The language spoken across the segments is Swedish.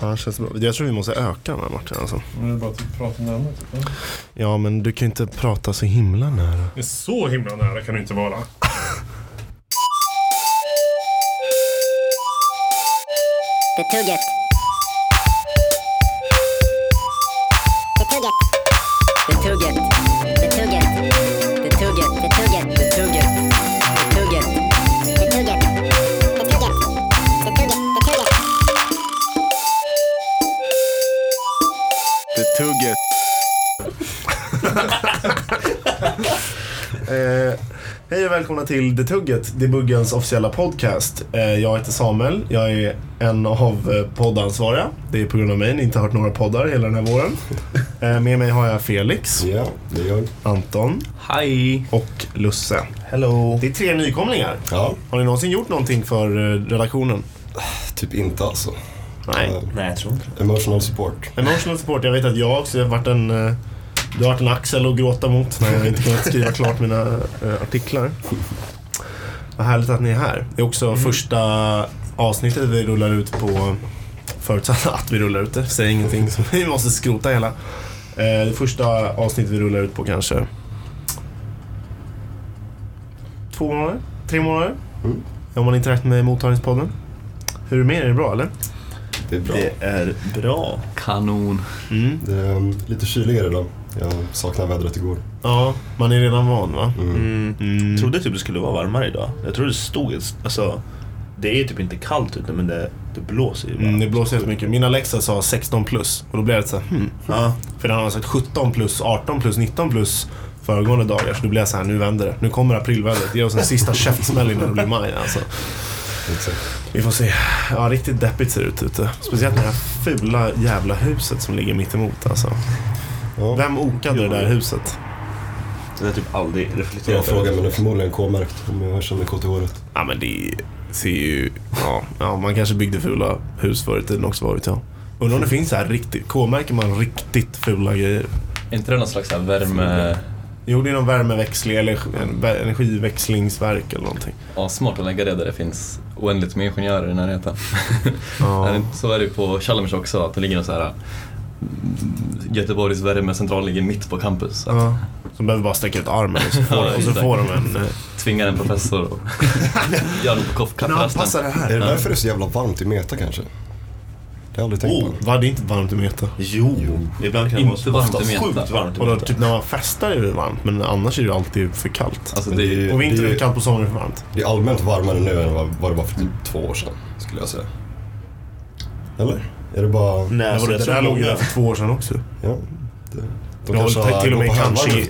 Ja, det känns bra. Jag tror vi måste öka den här Martin alltså. Men det är bara att prata närmare typ. Ja, men du kan ju inte prata så himla nära. Det är så himla nära kan det inte vara. Det tugget. Det tugget. Det tugget. Eh, hej och välkomna till Det Tugget, Det Buggens officiella podcast. Eh, jag heter Samuel, jag är en av eh, poddansvariga. Det är på grund av mig ni inte har hört några poddar hela den här våren. Eh, med mig har jag Felix, Ja, det gör Anton Hej! och Lusse. Hello! Det är tre nykomlingar. Ja, Har ni någonsin gjort någonting för eh, redaktionen? typ inte alltså. Nej. Eh, Nej, jag tror inte Emotional support. Emotional support, jag vet att jag också har varit en, du har varit en axel att gråta mot när jag inte kunnat skriva klart mina eh, artiklar. Vad härligt att ni är här. Det är också första avsnittet vi rullar ut på, förutsatt att vi rullar ut det, säg ingenting så vi måste skrota hela. Eh, Det första avsnittet vi rullar ut på kanske två månader, tre månader. Mm. Om man inte räknar med mottagningspodden. Hur är det med er? Är det bra eller? Det är bra. Det är bra. Kanon. Mm. Det är um, lite kyligare idag. Jag saknade vädret igår. Ja, man är redan van va? Mm. Mm. Mm. Jag trodde typ det skulle vara varmare idag. Jag trodde det stod... Alltså, det är typ inte kallt ute men det, det blåser ju bara. Mm, det blåser helt mycket. Min Alexa sa 16 plus och då blev det så här, hmm. Ja. För den har sagt 17 plus, 18 plus, 19 plus föregående dagar. Så då blev jag så här, nu vänder det. Nu kommer aprilvädret. Ge oss en sista käftsmäll innan det blir maj alltså. Vi får se. Ja, riktigt deppigt ser det ut ute. Speciellt med det här fula jävla huset som ligger mitt emot alltså. Ja, Vem okade det där huset? Det har typ aldrig bra reflekterat fråga men det är förmodligen K-märkt om jag känner KTH-ret. Ja men det ser ju... Ja, ja man kanske byggde fula hus förr i tiden också, vad vet jag. Undrar om det finns så här riktigt... K-märker man riktigt fula grejer? Är inte det någon slags här värme... Jo, det är någon värmeväxling eller en vä- energiväxlingsverk eller någonting. Ja, smart att lägga det där det finns oändligt med ingenjörer i närheten. Är Ja. så är det ju på Chalmers också, att det ligger någon så här... Göteborgs värmecentral ligger mitt på campus. Så ja. Som behöver bara sträcka ut armen och så får, Ja, och så får de en... eh, Tvingar en professor och gör dem på Kan du anpassa koffkaffe det Är här? det därför det är så jävla varmt i Meta kanske? Det har jag aldrig tänkt Oh. på. Va, det inte varmt i Meta. Jo, ibland kan det Inte vara varmt i Meta. sjukt varmt i Och då, typ när man festar är det varmt, men annars är det ju alltid för kallt. Alltså det är det det är- kallt, på sommaren är det för varmt. Det är allmänt varmare nu än vad, vad det var för typ två år sedan, skulle jag säga. Eller? Är det bara... Nej, alltså, det tror där låg ju där för två år sedan också. Ja, det, de Ja, kanske till- har till och med kanske-.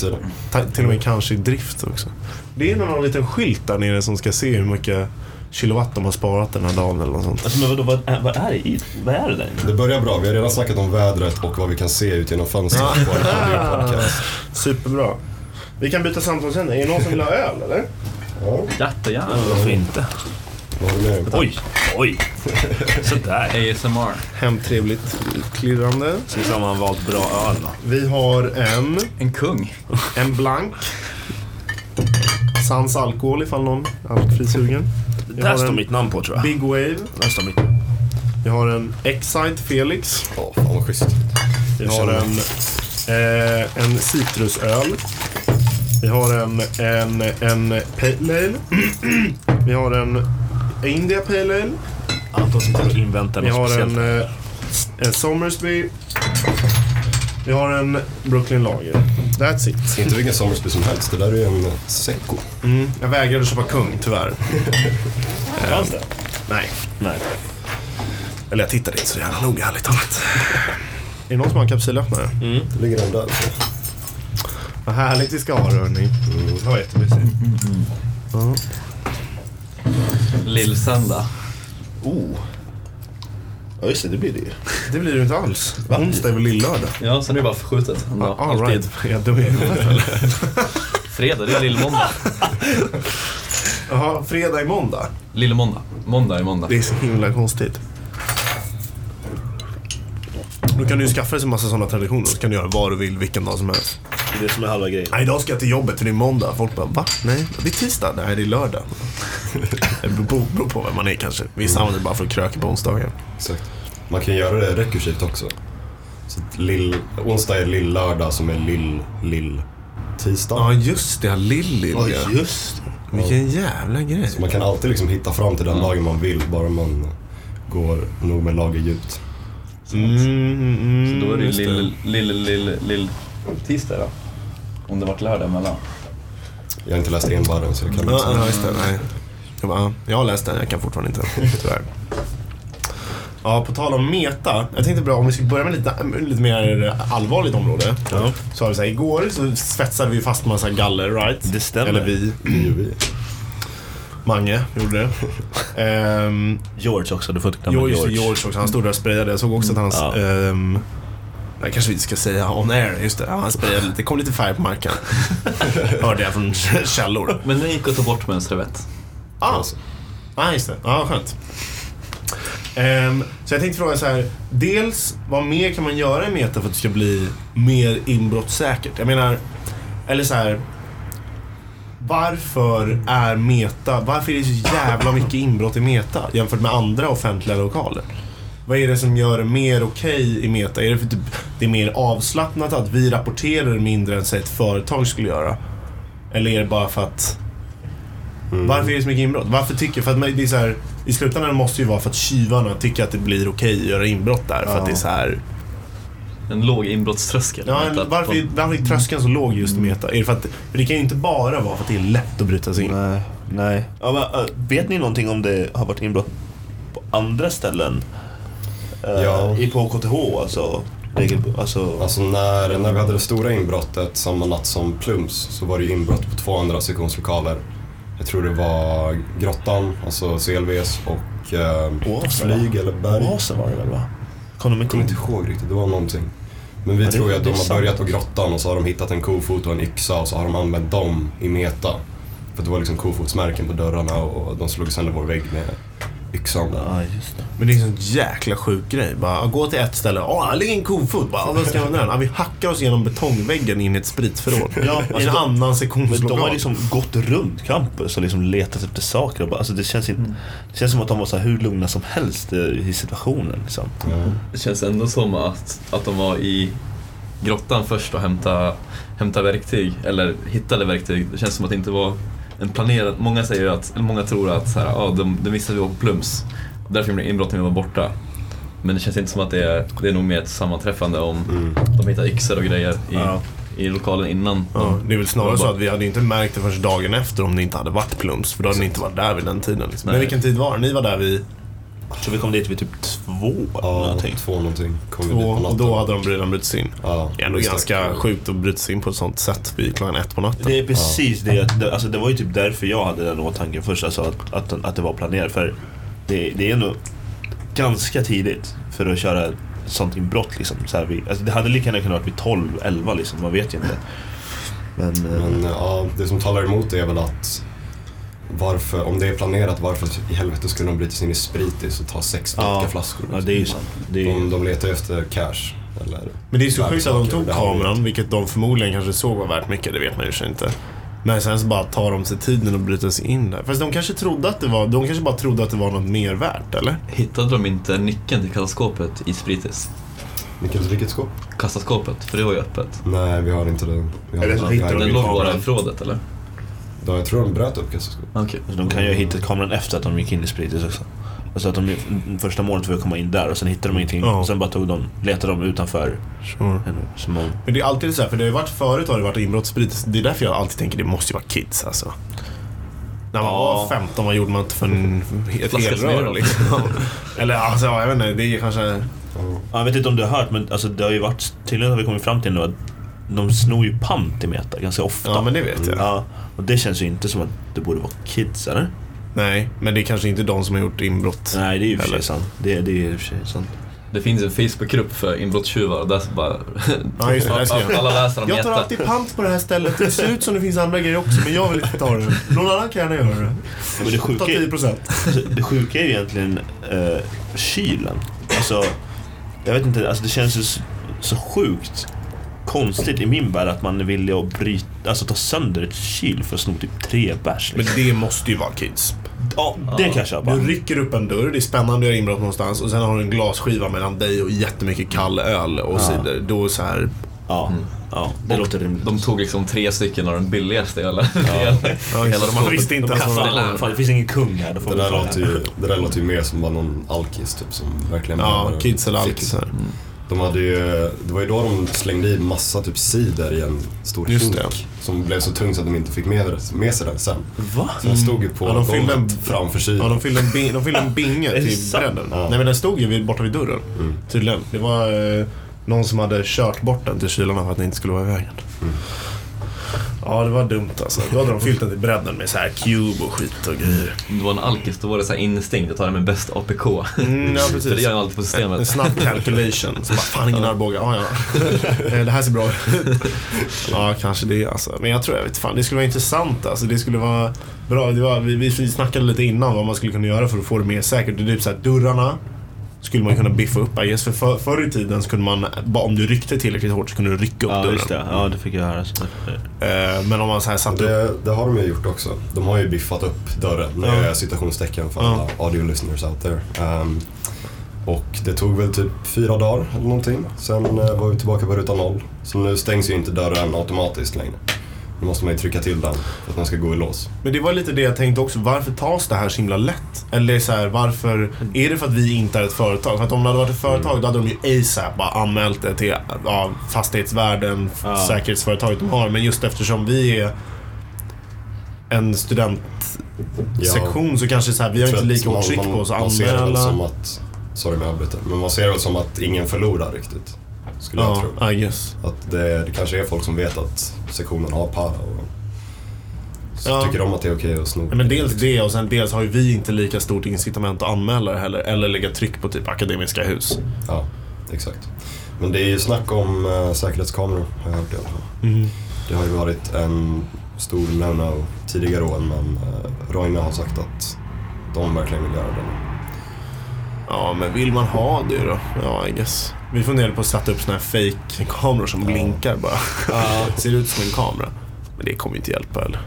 Ta, till och med kanske i drift också. Det är någon liten skylt där nere som ska se hur mycket kilowatt de har sparat den här dagen eller något sånt. Alltså men vadå, vad, är- vad är det i? Vad är det där? Det börjar bra. Vi har redan snackat om vädret och vad vi kan se ut genom fönstret på en audio-podcast. Superbra. Vi kan byta samtalsämne. Är det någon som vill ha öl eller? Ja, Jättegärna. Varför inte? Oj, oj. Sådär. ASMR. Hemtrevligt klirrande. Ska vi se om han valt bra öl då. Vi har en, En kung. en blank. Sans alkohol ifall någon är. Vi Där står mitt namn på tror jag. Big Wave. Där står mitt. Vi har en Excite Felix. Ja, fan vad schysst. Vi har en, eh, en citrusöl. Vi har en, en, en Pale Ale. Vi har en India Pale Ale. Anton sitter och inväntar Vi något har speciellt. en, eh, en Somersby. Vi har en Brooklyn Lager. That's it. Det är inte vilken Somersby som helst. Det där är ju en Secco. Mm, jag vägrade köpa kung, tyvärr. Fanns det? Nej. Nej. Eller jag tittade inte så jävla noga, ärligt talat. Är det någon som har en kapsylöppnare? Mm. Det ligger den där. Vad härligt vi ska ha det, hörni. Det var jättemysigt. Ja. Lill-söndag. Oh. Ja just det, det blir det ju. Det blir det inte alls. Onsdag är väl lillördag? Ja, sen är det bara förskjutet. en dag. All Alltid. right. Är dum i huvudet eller? Fredag, det är lillmåndag. Jaha, fredag är måndag. Lillmåndag. Måndag är måndag. Det är så himla konstigt. Då kan du ju skaffa dig en massa sådana traditioner. Så kan du göra vad du vill vilken dag som helst. Det är det som är halva grejen. Nej, idag ska jag till jobbet för det är måndag. Folk bara, va? Nej, det är tisdag. Nej, det är lördag. Det beror på, beror på vem man är kanske. Vissa använder det bara för att kröka på onsdagar. Exakt. Man kan göra det rekursivt också. Så lill, onsdag är lill-lördag som är lill-lill-tisdag. Ja, just det. Lill-Lill, ja. just det. Vilken jävla grej. Så man kan alltid liksom hitta fram till den dagen man vill, bara man går nog med lager djupt. Mm, mm, Så då är det just lill, lill, lill, lill tisdag då. Om det varit lördag emellan. Jag har inte läst enbarren så jag kan inte ja, just det. Nej. Jag, bara, jag har läst den, jag kan fortfarande inte. Tyvärr. Ja, på tal om meta. Jag tänkte bra om vi ska börja med lite, lite mer allvarligt område. Ja. Så har vi så här, igår så svetsade vi fast massa galler, right? Det stämmer. Eller vi. Det vi. Mange gjorde det. Ehm, George också, du får inte glömma det, George. George också. Han stod där och sprayade. Jag såg också att hans... Ja. ehm, nej, kanske vi inte ska säga on air. Just det. Ja, han sprayade lite. Det kom lite färg på marken. Hörde jag från källor. Men den gick att ta bort med en servett. Ah, Alltså. ah just det. Ah, ja, skönt. Um, så jag tänkte fråga så här. Dels, vad mer kan man göra i Meta för att det ska bli mer inbrottssäkert? Jag menar, eller så här. Varför är Meta, varför är det så jävla mycket inbrott i Meta jämfört med andra offentliga lokaler? Vad är det som gör det mer okej i Meta? Är det för att det är mer avslappnat att vi rapporterar mindre än säg ett företag skulle göra? Eller är det bara för att varför är det så mycket inbrott? Varför tycker... För att det är så här, I slutändan måste det ju vara för att tjuvarna tycker att det blir okej att göra inbrott där. För att det är så här... En låg inbrottströskel. Ja, en, varför, är- varför är tröskeln så låg just i Meta? Är det, för att, för det kan ju inte bara vara för att det är lätt att bryta sig in. Nej, nej. Ja, men, äh, vet ni någonting om det har varit inbrott på andra ställen? Eh, Ja. I på KTH alltså? Alltså Alltså när, när vi hade det stora inbrottet samma natt som Plums så var det ju inbrott på två andra sektionslokaler. Jag tror det var Grottan, alltså CLVs och eh, Oasen, Flyg eller Berg. Oasen var det väl va? Kom de Jag kommer inte ihåg riktigt, det var någonting. Men vi Ja, tror ju att de har börjat på Grottan och så har de hittat en kofot och en yxa och så har de använt dem i meta. För det var liksom kofotsmärken på dörrarna och de slog sönder vår vägg med yxan. Ja, just det. Men det är en sån jäkla sjuk grej. Bara, gå till ett ställe. Åh, här ligger en kofot. Bara, vad ska jag använda den? Ja, vi hackar oss igenom betongväggen in i ett spritförråd. Ja, alltså en de- annan Men sektionslokal. de har liksom gått runt campus och liksom letat efter saker. Och bara, alltså det, känns inte, det känns som att de var så här hur lugna som helst i situationen. Liksom. Ja. Det känns ändå som att, att de var i grottan först och hämtade, hämtade verktyg, eller hittade verktyg. Det känns som att det inte var en planerad... Många säger att, många tror att så här, ah, de, de att vi var på Plums. Därför blev inbrott när vi var borta. Men det känns inte som att det är, det är nog mer ett sammanträffande om Mm. de hittar yxor och grejer i, Ja. i lokalen innan. Ja, de- det är väl snarare de så bara- att vi hade inte märkt det förrän dagen efter om det inte hade varit Plums. För då hade ni inte varit där vid den tiden. Liksom. Men vilken tid var det? Ni var där vid Så vi kom dit vid typ två Ja, någonting. två någonting. Kom vi två och då hade de redan brutit in. Ja, Det är ändå ganska stack- sjukt att bryta sig in på ett sånt sätt vid klockan ett på natten. Det är precis det. att- det- Alltså det var ju typ därför jag hade den åtanken först. Alltså att, att, att det var planerat. För det, det är ändå ganska tidigt för att köra ett sånt inbrott. Liksom. Så här, vi, alltså det hade lika gärna kunnat vara vid 12, 11 liksom. Man vet ju inte. Men, Men ja, det som talar emot det är väl att varför, om det är planerat, varför i helvete skulle de bryta sig in i Spritis och ta sex Ja. vodkaflaskor? ja, det är ju sant. Det är De, de letar ju efter cash. Eller Men det är så sjukt att de tog kameran, vilket de förmodligen kanske såg var värt mycket, det vet man ju sig inte. Men sen så bara tar de sig tiden att bryta sig in där. Fast de kanske trodde att det var, de kanske bara trodde att det var något mer värt, eller? Hittade de inte nyckeln till kassaskåpet i Spritis? Vilket, vilket skåp? Kassaskåpet, för det var ju öppet. Nej, vi har inte det. Vi har Eller så har- de Den låg bara i förrådet eller? Ja, jag tror de bröt upp kassaskåpet. Okej. alltså, de kan ju ha hittat kameran efter att de gick in i Spritis också. Alltså att de första målet var att komma in där och sen hittade de ingenting. Ja. Och sen bara tog de, letade de utanför. Sure. Som om, Men det är alltid så här, för det har ju varit förut har det varit inbrottssprit. Det är därför jag alltid tänker det måste ju vara kids alltså. När man Ja. var 15, vad gjorde man inte för en, ett Flaska elrör Smirnoff. liksom? Eller alltså, jag vet inte, det är kanske... Ja. Ja, jag vet inte om du har hört, men alltså, det har ju varit, tydligen har vi kommit fram till nu att de snor ju pant i Meta ganska ofta. Ja, men det vet jag. Ja, och det känns ju inte som att det borde vara kids, eller? Nej, men det är kanske inte de som har gjort inbrott. Nej, det är ju för sig sant. Det, det är ju för sig sant. Det finns en Facebookgrupp för inbrottstjuvar och där så bara... Ja, just det, där ser jag. alla läser om Jag tar alltid pant på det här stället. Det ser ut som det finns andra grejer också, men jag vill inte ta det. Någon annan kan gärna göra det. Ja, men det, Ta sjuka, 10 är- procent. alltså, det sjuka är ju egentligen eh, kylen. Alltså, jag vet inte, alltså, det känns ju så, så sjukt konstigt i min värld att man är villig att bryta, alltså ta sönder ett kyl för att sno typ tre bärs. Men Liksom. det måste ju vara kids. Ja, det kan jag köpa. Du rycker upp en dörr, det är spännande att göra inbrott någonstans och sen har du en glasskiva mellan dig och jättemycket kall öl och cider. Då är så här, Ja, ja det låter rimligt. De tog liksom tre stycken av den billigaste ölen. ja, det, man visste inte ens vad det var. Det finns ingen kung här. Då får Det där, låter ju, det där låter ju mer som bara någon alkis typ som verkligen Ja, kids eller alkisar. De hade ju, det var ju då de slängde i massa typ cider i en stor hink. Som blev så tung så att de inte fick med, med sig den sen. Va? Så den stod ju på Ja, de fyllde en- framför kylen. Ja, de fyllde en, de fyllde en binge till bredden. Ja. Nej men den stod ju vid, borta vid dörren. Tydligen. Det var eh, någon som hade kört bort den till kylarna för att den inte skulle vara i vägen. Ja, det var dumt alltså. Då hade de fyllt den till bredden med så här cube och skit och grejer. Det var en alkis, då var det så här instinkt att ta det med bäst APK. Mm, ja, För det precis. gör jag alltid på En systemet. snabb calculation. Så bara, fan ingen Arboga. Ja, ja. Eh, Det här ser bra ut. Ja, kanske det alltså. Men jag tror, jag vet fan, det skulle vara intressant alltså. Det skulle vara bra. Det var, vi, vi snackade lite innan vad man skulle kunna göra för att få det mer säkert. Det är typ så här, dörrarna skulle man kunna biffa upp. I guess. För, för förr i tiden så kunde man, bara om du ryckte tillräckligt hårt så kunde du rycka upp Ja, dörren. just det. Ja, det fick jag höra. Så- Eh, Men om man så här satte upp... Det, det har de ju gjort också. De har ju biffat upp dörren med Ja. citationstecken för Ja. alla audio listeners out there. Ehm, och det tog väl typ fyra dagar eller någonting. Sen eh, var vi tillbaka på ruta noll. Så nu stängs ju inte dörren automatiskt längre. Nu måste man ju trycka till den för att den ska gå i lås. Men det var lite det jag tänkte också. Varför tas det här så himla lätt? Eller så här, varför... Är det för att vi inte är ett företag? För att om det hade varit ett företag då hade de ju ASAP bara anmält det till ja, fastighetsvärden, Ja. säkerhetsföretaget de har. Men just eftersom vi är en studentsektion så kanske så här, vi har inte lika hårt tryck på oss att Man ser det väl som anmäla. att, sorry om jag avbryter, men man ser det väl som att ingen förlorar riktigt. Skulle jag tro. I guess. Att det, det kanske är folk som vet att sektionen har para och så Ja. tycker de att det är okej att sno. Men dels det och sen dels har ju vi inte lika stort incitament att anmäla det heller. Eller lägga tryck på typ akademiska hus. Ja, exakt. Men det är ju snack om äh, säkerhetskameror har jag hört i alla fall. Det har ju varit en stor no-no tidigare år men äh, Roine har sagt att de verkligen vill göra det nu. Ja, men vill man ha det då? Ja, I guess. Vi funderade på att sätta upp såna här fake-kameror som blinkar bara. Ser ut som en kamera. Men det kommer ju inte hjälpa eller?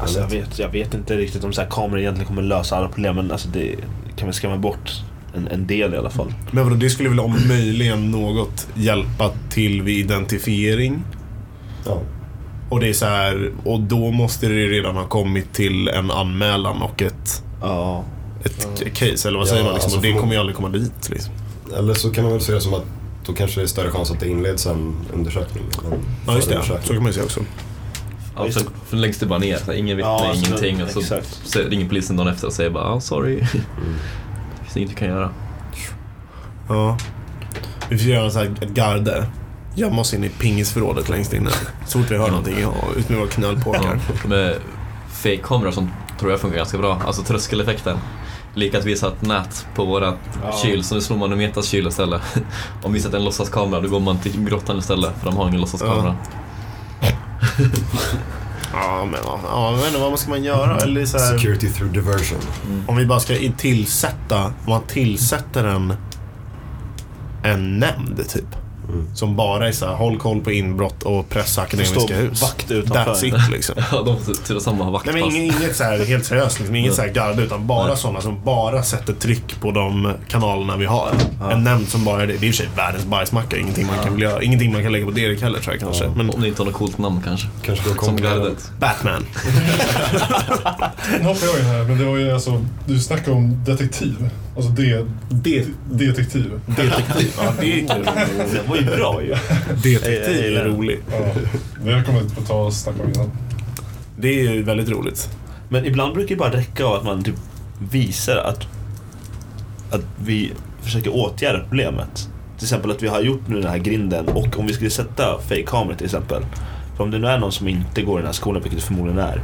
Alltså, jag, vet, jag vet inte riktigt om så här kameror egentligen kommer lösa alla problem, men alltså, det kan väl skrämma bort en, en del i alla fall. Men vadå, det skulle väl om möjligen något hjälpa till vid identifiering? Ja, Och det är så här, och då måste det redan ha kommit till en anmälan och ett, Ja. ett case, eller vad Ja, säger man liksom? alltså och det kommer ju aldrig komma dit liksom. Eller så kan man väl se det som att då kanske det är större chans att det inleds en undersökning. en Ja, just det. Så kan man ju säga också. Ja, för, för läggs det bara ner. Så ingen vittne, Ja, så- ingenting. Och så, exakt. så ringer polisen dagen efter och säger bara ah, sorry. Det finns inget vi kan göra. Ja. Vi får göra så här ett garde. Gömma oss in i pingisförrådet längst inne. Så fort vi hör någonting, ja, ut med våra knölpåkar. Med fake-kameror som tror jag funkar ganska bra. Alltså tröskeleffekten. Lika att vi satt nät på våra kyl, så nu slår man i Metas kyl istället. Om vi sätter en låtsaskamera, då går man till grottan istället, för de har ingen låtsaskamera. Ja, men ja, ja, jag vet inte, vad ska man göra? Eller så här, Security through diversion. om vi bara ska tillsätta, om man tillsätter en, en nämnd typ. Som bara är så här, håll koll på inbrott och pressa akademiska Stå hus. vakt utanför. That's it liksom. Ja, de och samma vaktpass. Nej men inget, inget så här helt seriöst, liksom, inget så här garde utan bara Nej. sådana som bara sätter tryck på de kanalerna vi har. En nämnd som bara är det. Det är i och för sig världens bajsmacka, ingenting man kan göra. Ingenting man kan lägga på Derek heller tror jag kanske. Men Om det inte har något coolt namn kanske. Kanske då kommer gardet. Batman. Nu hoppar jag in här, men det var ju alltså, du snackade om detektiv. Alltså det, Det, detektiv. detektiv, ja det är kul. Den var ju bra ju. Detektiv är rolig. Ja, det har kommit på ta och snacka om innan. Det är ju väldigt roligt. Men ibland brukar det bara räcka av att man typ visar att, att vi försöker åtgärda problemet. Till exempel att vi har gjort nu den här grinden och om vi skulle sätta fake-kameror till exempel. För om det nu är någon som inte går i den här skolan, vilket det förmodligen är,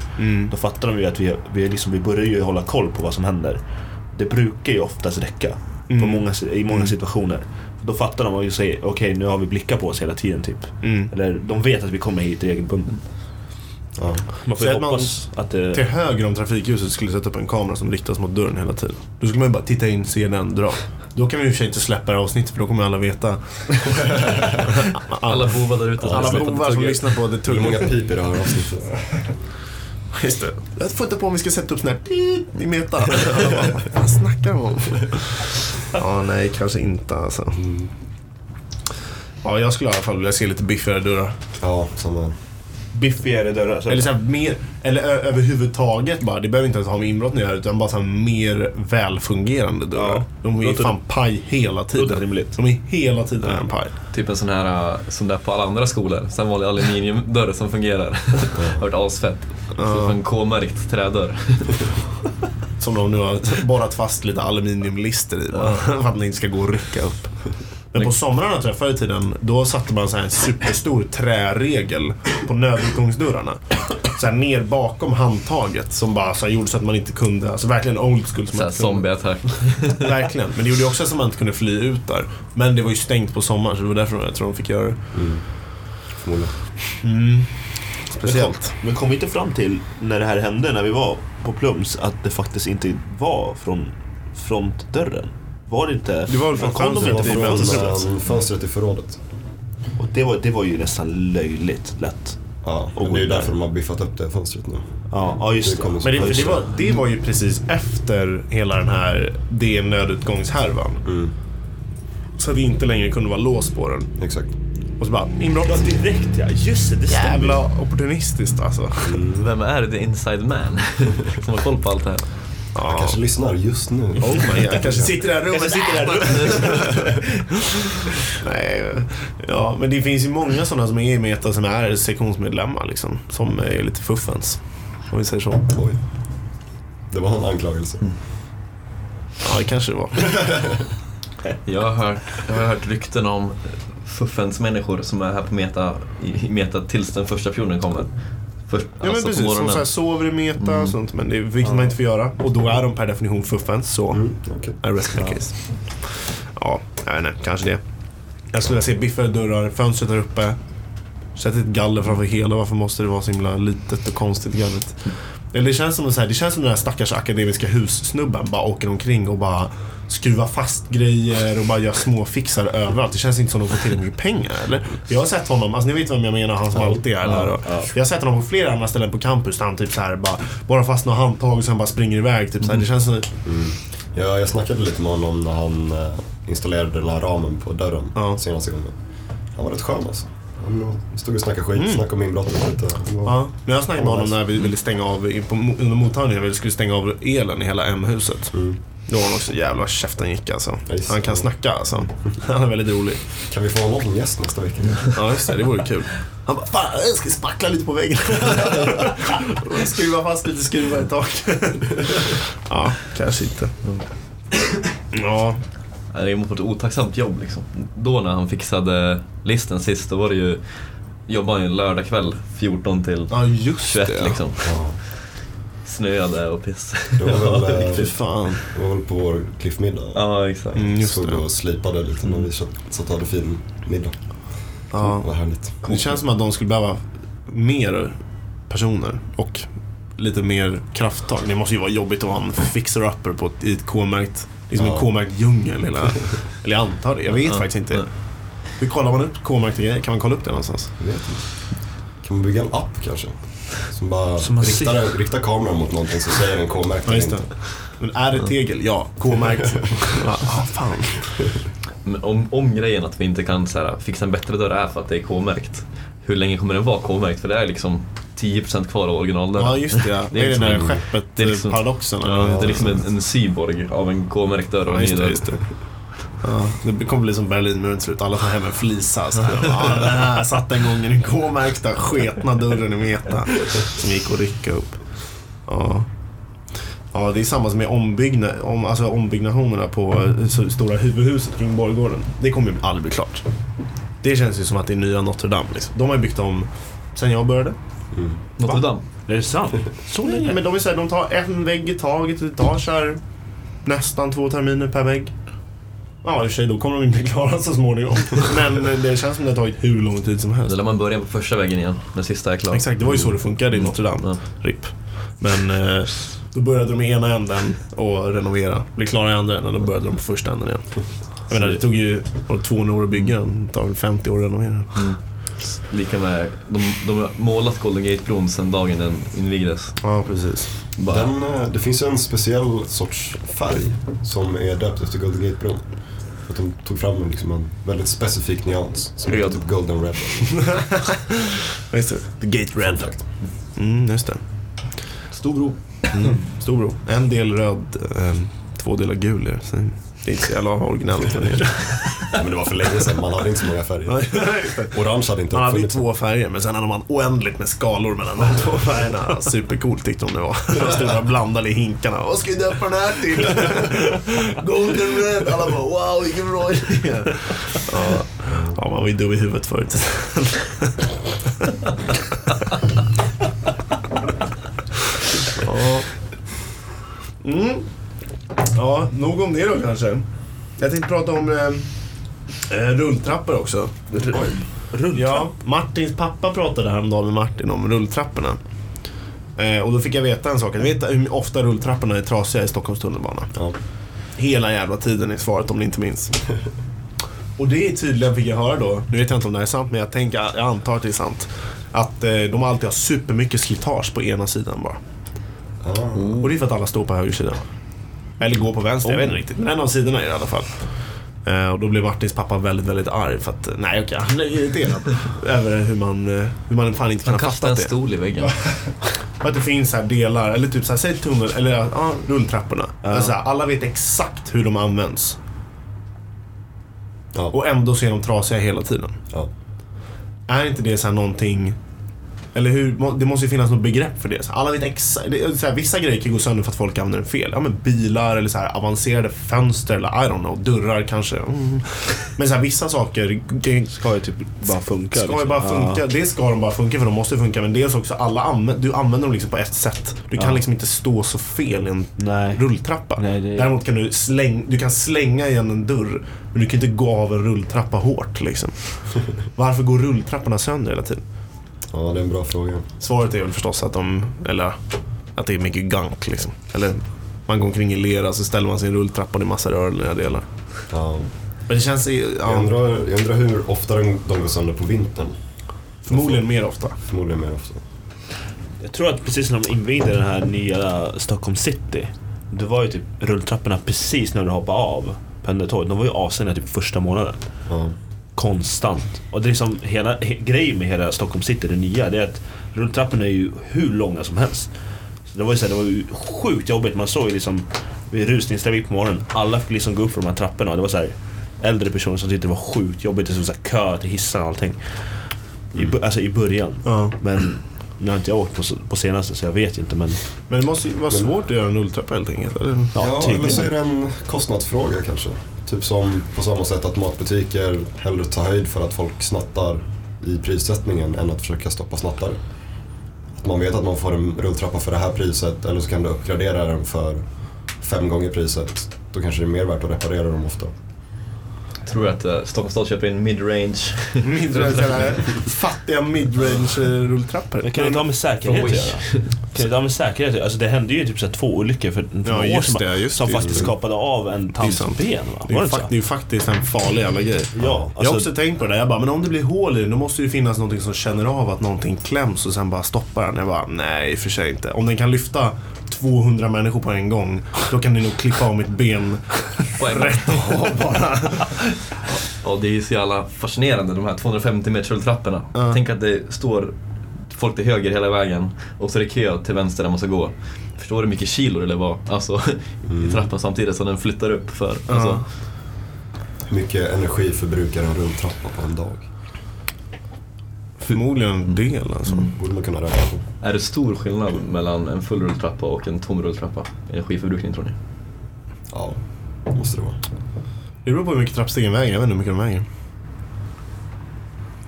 då fattar de ju att vi, vi, liksom, vi börjar ju hålla koll på vad som händer. Det brukar ju oftast räcka på många, i många situationer. Då fattar de och ju säger okej nu har vi blickar på oss hela tiden typ. Mm. Eller de vet att vi kommer hit regelbundet. Ja. Man får att man att det... Till höger om trafikljuset skulle sätta upp en kamera som riktas mot dörren hela tiden. Då skulle man ju bara titta in, se den, dra. Då kan vi i och för sig inte släppa det här avsnittet för då kommer alla veta. Alla bovar där ute Alla bovar som lyssnar på det Hur många tugget. pip i det här avsnittet? Just det. Jag får inte på om vi ska sätta upp sån här i meta. Vad snackar de om? Ja, nej, kanske inte alltså. Ja, jag skulle i alla fall vilja se lite biffigare dörrar. Ja, samma. Biffigare dörrar. Så. Eller, så här, mer, eller överhuvudtaget bara. Det behöver inte ens ha med inbrott att göra utan bara så här, mer välfungerande dörrar. Ja. De är ju fan paj hela Låter tiden. rimligt. De är hela tiden en paj. Typ en sån här, äh, som där på alla andra skolor. Sen vanlig aluminiumdörr som fungerar. har varit asfett. Så en K-märkt trädörr. Som de nu har borrat fast lite aluminiumlister i bara, för att den inte ska gå att rycka upp. Men på somrarna tror jag förr i tiden, då satte man så här en superstor träregel på nödutgångsdörrarna. Så här ner bakom handtaget som bara så här gjorde så att man inte kunde, alltså verkligen old school. Som Såhär zombieattack. Verkligen, men det gjorde ju också så att man inte kunde fly ut där. Men det var ju stängt på sommaren så det var därför jag tror de fick göra det. Förmodligen. Speciellt. Men kom vi inte fram till, när det här hände, när vi var på Plums, att det faktiskt inte var från frontdörren? Var det inte? Det var väl från kom de fönstret inte i från mötesrummet. fönstret? I förrådet. Och det var, det var ju nästan löjligt lätt. Ja, Och men det är därför de har biffat upp det fönstret nu. Ja, ja just Det det. Men det, Ja, det, var, det var ju precis efter hela den här det nödutgångshärvan. Mm, Så att det inte längre kunde vara lås på den. exakt. Och så bara, inbrott. direkt ja, just det, det stämmer. Jävla opportunistiskt alltså. Vem är the inside man? som har koll på allt det här. Ja. Kanske lyssnar just nu. Oh my God, kanske sitter i det här rummet. Kanske sitter i det här rummet. Nej, ja, men det finns ju många sådana som är i Meta som är sektionsmedlemmar liksom. Som är lite fuffens. Om vi säger så. Oj. Det var en anklagelse. Ja, det kanske det var. Jag har hört, jag har hört rykten om fuffens människor som är här på Meta, i, i Meta tills den första pionen kommer. Först, Ja men alltså precis, som så här sover i Meta och sånt. Men det vilket man inte får göra. Och då är de per definition fuffens. Så, Mm, okej. I rest my case. Ja, jag vet inte, kanske det. Jag skulle vilja se biffade dörrar, fönstret där uppe. Sätt ett galler framför hela. Varför måste det vara så himla litet och konstigt gallret? Eller det känns som, så här, det känns som den här stackars akademiska hussnubben bara åker omkring och bara skruvar fast grejer och bara gör små fixar överallt. Det känns inte som att de får tillräckligt mycket pengar, eller? Jag har sett honom, alltså ni vet vem jag menar, han som alltid är där. Och, Jag har sett honom på flera andra ställen på campus där han typ så här bara borrar fast några handtag och sen bara springer iväg. Typ så här. Det känns som... Ja, jag snackade lite med honom när han eh, installerade den här ramen på dörren Ja. senaste gången. Han var rätt skön alltså. Han stod och snackade skit, snackade om inbrottet lite. Ja, men jag snackade med honom när vi ville stänga av, på, under mottagningen, vi skulle stänga av elen i hela M-huset. Mm. Då var han också jävla käften gick alltså. Just Han det. kan snacka alltså. Han är väldigt rolig. Kan vi få honom som gäst nästa vecka? Ja, just det. Det vore kul. Han bara, fan jag ska spackla lite på väggen. Skruva fast lite skruvar i taket. Ja, kanske inte. Ja, Ja, Det är ett otacksamt jobb liksom. Då när han fixade listen sist, då var det ju jobbade han ju lördag kväll 14 till ja just 21 det. liksom. Ja. Snöade och piss. Det var väl, eh, Fy fan. det var väl på vår cliffmiddag. Ja, exakt. Mm, just Stod det. och slipade lite när vi satt och hade fin middag. Ja. Det var härligt. Det känns som att de skulle behöva mer personer och lite mer krafttag. Det måste ju vara jobbigt att ha en fixer-upper på ett, i ett K-märkt, liksom en Ja. K-märkt djungel. Hela, eller jag antar det. Jag vet Ja, faktiskt inte. nej. Hur kollar man upp K-märkta grejer? Kan man kolla upp det någonstans? Jag vet inte. Kan man bygga en app kanske? Som bara Som man riktar, ser. riktar kameran mot någonting så säger den K-märkt Ja, eller inte. Men är det tegel? Ja. K-märkt? Ja, ah, fan. Men om, om grejen att vi inte kan så här, fixa en bättre dörr är för att det är K-märkt. Hur länge kommer den vara K-märkt? För det är liksom 10% kvar av originaldörren. Ja, just det. Ja. Det är, liksom den där en- skeppet, det är liksom- paradoxen. Ja, det är liksom en, en cyborg av en K-märkt och Ja, just det, just det. Ja, det kommer bli som Berlinmuren till slut. Alla tar hem en flisa. Så här. Ja, den här satt en gång i den K-märkta sketna dörren i Meta. Som gick att rycka upp. Ja. Ja, det är samma som med ombyggnad, om, alltså ombyggnationerna på eh, stora huvudhuset kring Borggården. Det kommer ju aldrig bli klart. Det känns ju som att det är nya Notre Dame. Liksom. De har ju byggt om sen jag började. Notre Dame. Är det sant? Så länge? Men de, är så här, de tar en vägg i taget. Det tar så här, nästan två terminer per vägg. Ja, i och för sig, då kommer de inte klara så småningom. Men det känns som det har tagit hur lång tid som helst. Då lär man börja på första väggen igen, den sista är klar. Exakt, det var ju så det funkade i Notre Dame. Ja. RIP. Men eh, då började de i ena änden och renovera. Blev klara i andra änden och då började de på första änden igen. Jag menar, det tog ju var det 200 år att bygga den. Det tar väl 50 år att renovera den. Lika med, de, de har målat Golden Gate-bron sedan dagen den invigdes. Ja, precis. Bara, Den, eh, det finns en speciell sorts färg som är döpt efter Golden Gate-bron. För att de tog fram liksom en väldigt specifik nyans som heter Röd. typ Golden Red. Just det. The Gate Red. Mm, just det. Stor bro. Mm. Stor bro. En del röd, eh, två delar gul. är det. Det är inte så jävla originellt. men det var för länge sedan, man hade inte så många färger. Orange hade inte Man hade ju två färger, men sen hade man oändligt med skalor mellan de två färgerna. Supercoolt tyckte de det var. De stod och blandade i hinkarna. Vad ska vi döpa den här till? Golden Red. Alla bara wow, vilken bra idé. Ja, ja man var ju dum i huvudet förut. Ja. Mm. Ja, nog om det då kanske. Jag tänkte prata om eh, eh, rulltrappor också. Ja, Martins pappa pratade häromdagen med Martin om rulltrapporna. Eh, och då fick jag veta en sak. Jag vet hur ofta rulltrapporna är trasiga i Stockholms tunnelbana. Ja. Hela jävla tiden är svaret om ni inte minns. Och det är tydligen, fick jag höra då, nu vet jag inte om det här är sant, men jag, tänker, jag antar att det är sant. Att eh, de alltid har supermycket slitage på ena sidan bara. Ah. Och det är för att alla står på högersidan. Eller går på vänster, jag vet inte riktigt. Men en av sidorna är det i alla fall. Eh, och då blev Martins pappa väldigt, väldigt arg för att, nej okej, han är irriterad. över hur man, eh, hur man fan inte kan Han ha kastade en fattat det. stol i väggen. Att det finns här delar, eller typ så här, säg tunnel, eller ja, rulltrapporna. Alltså, så här, alla vet exakt hur de används. Ja. Och ändå så är de trasiga hela tiden. Ja. Är inte det så här någonting... Eller hur, det måste ju finnas något begrepp för det. Så alla vet det Så här, vissa grejer kan gå sönder för att folk använder den fel. Ja men bilar eller så här avancerade fönster eller I don't know, dörrar kanske. Mm. Men så här, vissa saker det Ska ju typ bara funka. ska liksom. bara funka. Ja. Dels ska de bara funka för de måste funka. Men dels också alla använder, du använder dem liksom på ett sätt. Du kan Ja. liksom inte stå så fel i en Nej. rulltrappa. Nej, det- Däremot kan du, släng, du kan slänga igen en dörr. Men du kan inte gå av en rulltrappa hårt liksom. Varför går rulltrapporna sönder hela tiden? Ja, det är en bra fråga. Svaret är väl förstås att de, eller att det är mycket gunk liksom. Eller man går omkring i lera så ställer man sin rulltrappa och det är massa rörliga delar. Ja. Men det känns, Jag, ja, undrar, jag undrar hur ofta de, de går sönder på vintern. förmodligen mer ofta. Förmodligen mer ofta. Jag tror att precis när de invigde den här nya Stockholm city. Det var ju typ rulltrapporna precis när du hoppade av pendeltåget. De var ju avstängda typ första månaden. Ja. Konstant. Och det är liksom hela he, grejen med hela Stockholm city, det nya, det är att rulltrapporna är ju hur långa som helst. Så det var ju så här, det var ju sjukt jobbigt. Man såg ju liksom vid rusningstrafik på morgonen, alla fick liksom gå upp för de här trapporna. Och det var så här äldre personer som tyckte det var sjukt jobbigt. Det stod så här kö till hissar och allting. I, alltså i början. Ja. Men nu har inte jag åkt på, på senaste så jag vet inte men... Men det måste ju vara svårt att göra en rulltrappa helt enkelt. Eller? Ja, eller tydligen. så är det en kostnadsfråga kanske. Typ som på samma sätt att matbutiker hellre tar höjd för att folk snattar i prissättningen än att försöka stoppa snattare. Att man vet att man får en rulltrappa för det här priset eller så kan du uppgradera den för fem gånger priset. Då kanske det är mer värt att reparera dem ofta. Tror du att uh, Stockholms stad köper in midrange? Midrange, fattiga midrange rulltrappor. Men kan det inte ha med säkerhet Från att göra? Det ha med säkerhet? Alltså det hände ju typ så här två olyckor för, för Ja, några år just sedan det, som det. faktiskt skapade av en sant. ben va? Det är, det fakt- det är ju faktiskt en farlig jävla grej. Ja, jag har alltså- också tänkt på det där. Jag bara, men om det blir hål i den, då måste det ju finnas någonting som känner av att någonting kläms och sen bara stoppar den. Jag bara, nej i för sig inte. Om den kan lyfta 200 människor på en gång, då kan ni nog klippa av mitt ben rätt av bara. Ja, det är ju så jävla fascinerande de här 250 meters rulltrapporna. Ja. Tänk att det står folk till höger hela vägen och så är det kö till vänster där man ska gå. Förstår du hur mycket kilo det var alltså, i trappan samtidigt som den flyttar upp för. Alltså, Hur mycket energi förbrukar en rulltrappa på en dag? Förmodligen en del alltså. Borde man kunna räkna på. Är det stor skillnad mellan en full rulltrappa och en tom rulltrappa? Energiförbrukning tror ni? Ja, det måste det vara. Det beror på hur mycket trappstegen väger. Jag vet inte hur mycket de väger.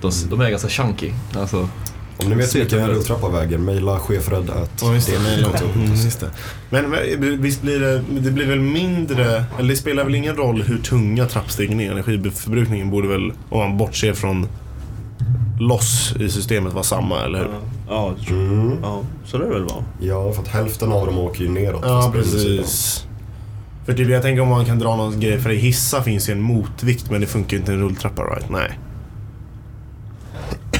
De, de är ganska chunky. Alltså, Om ni vet Ser hur mycket en det ut. rulltrappa väger, mejla chefred at Ja, det. Mm, det. Men visst blir det, det blir väl mindre, eller det spelar väl ingen roll hur tunga trappstegen är. Energiförbrukningen borde väl, om man bortser från loss i systemet, vara samma, eller hur? Ja, Mm. ja, så lär det väl vara. Ja, för att hälften av dem åker ju neråt. Ja, precis. För typ, jag tänker om man kan dra någon grej, för i hissar finns ju en motvikt men det funkar ju inte i en rulltrappa, right? Nej.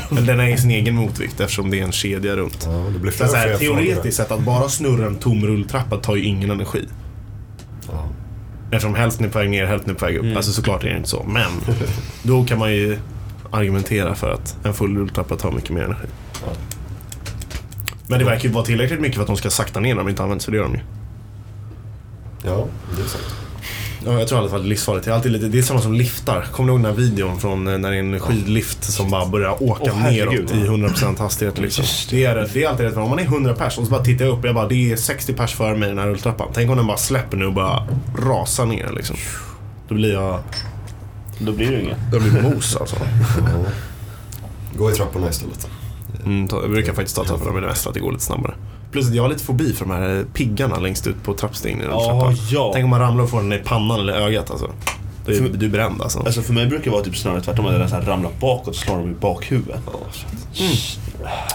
Den är sin egen motvikt eftersom det är en kedja runt. Ja, det blir Så så här, teoretiskt sett, att bara snurra en tom rulltrappa tar ju ingen energi. Ja. Eftersom hälften är på väg ner, hälften är på väg upp. Mm. Alltså såklart är det inte så. Men då kan man ju argumentera för att en full rulltrappa tar mycket mer energi. Ja. Men det verkar ju vara tillräckligt mycket för att de ska sakta ner när de inte används, för det gör de ju. ja, det är sant. Ja, jag tror i alla fall det är livsfarligt. Det är, alltid lite, det är samma som liftar. Kommer du ihåg den här videon från eh, när det är en skidlift som bara börjar åka herregud, neråt i ja. 100% hastighet liksom. Det är, det är alltid rätt. Om man är 100 pers och så bara tittar jag upp och jag bara det är 60 pers före mig i den här rulltrappan. Tänk om den bara släpper nu och bara rasar ner liksom. Då blir jag... Då blir det inget. Då blir jag mos alltså. Gå i trapporna istället. Mm, ta- jag brukar faktiskt ta trapporna med det mesta, att det går lite snabbare. Plus att jag har lite fobi för de här piggarna längst ut på trappstegen i Ja. Tänk om man ramlar och får den i pannan eller ögat alltså. Är För- du bränd alltså. Alltså för mig brukar det vara typ snarare tvärtom. Att här ramlar bakåt och slår dem i bakhuvudet.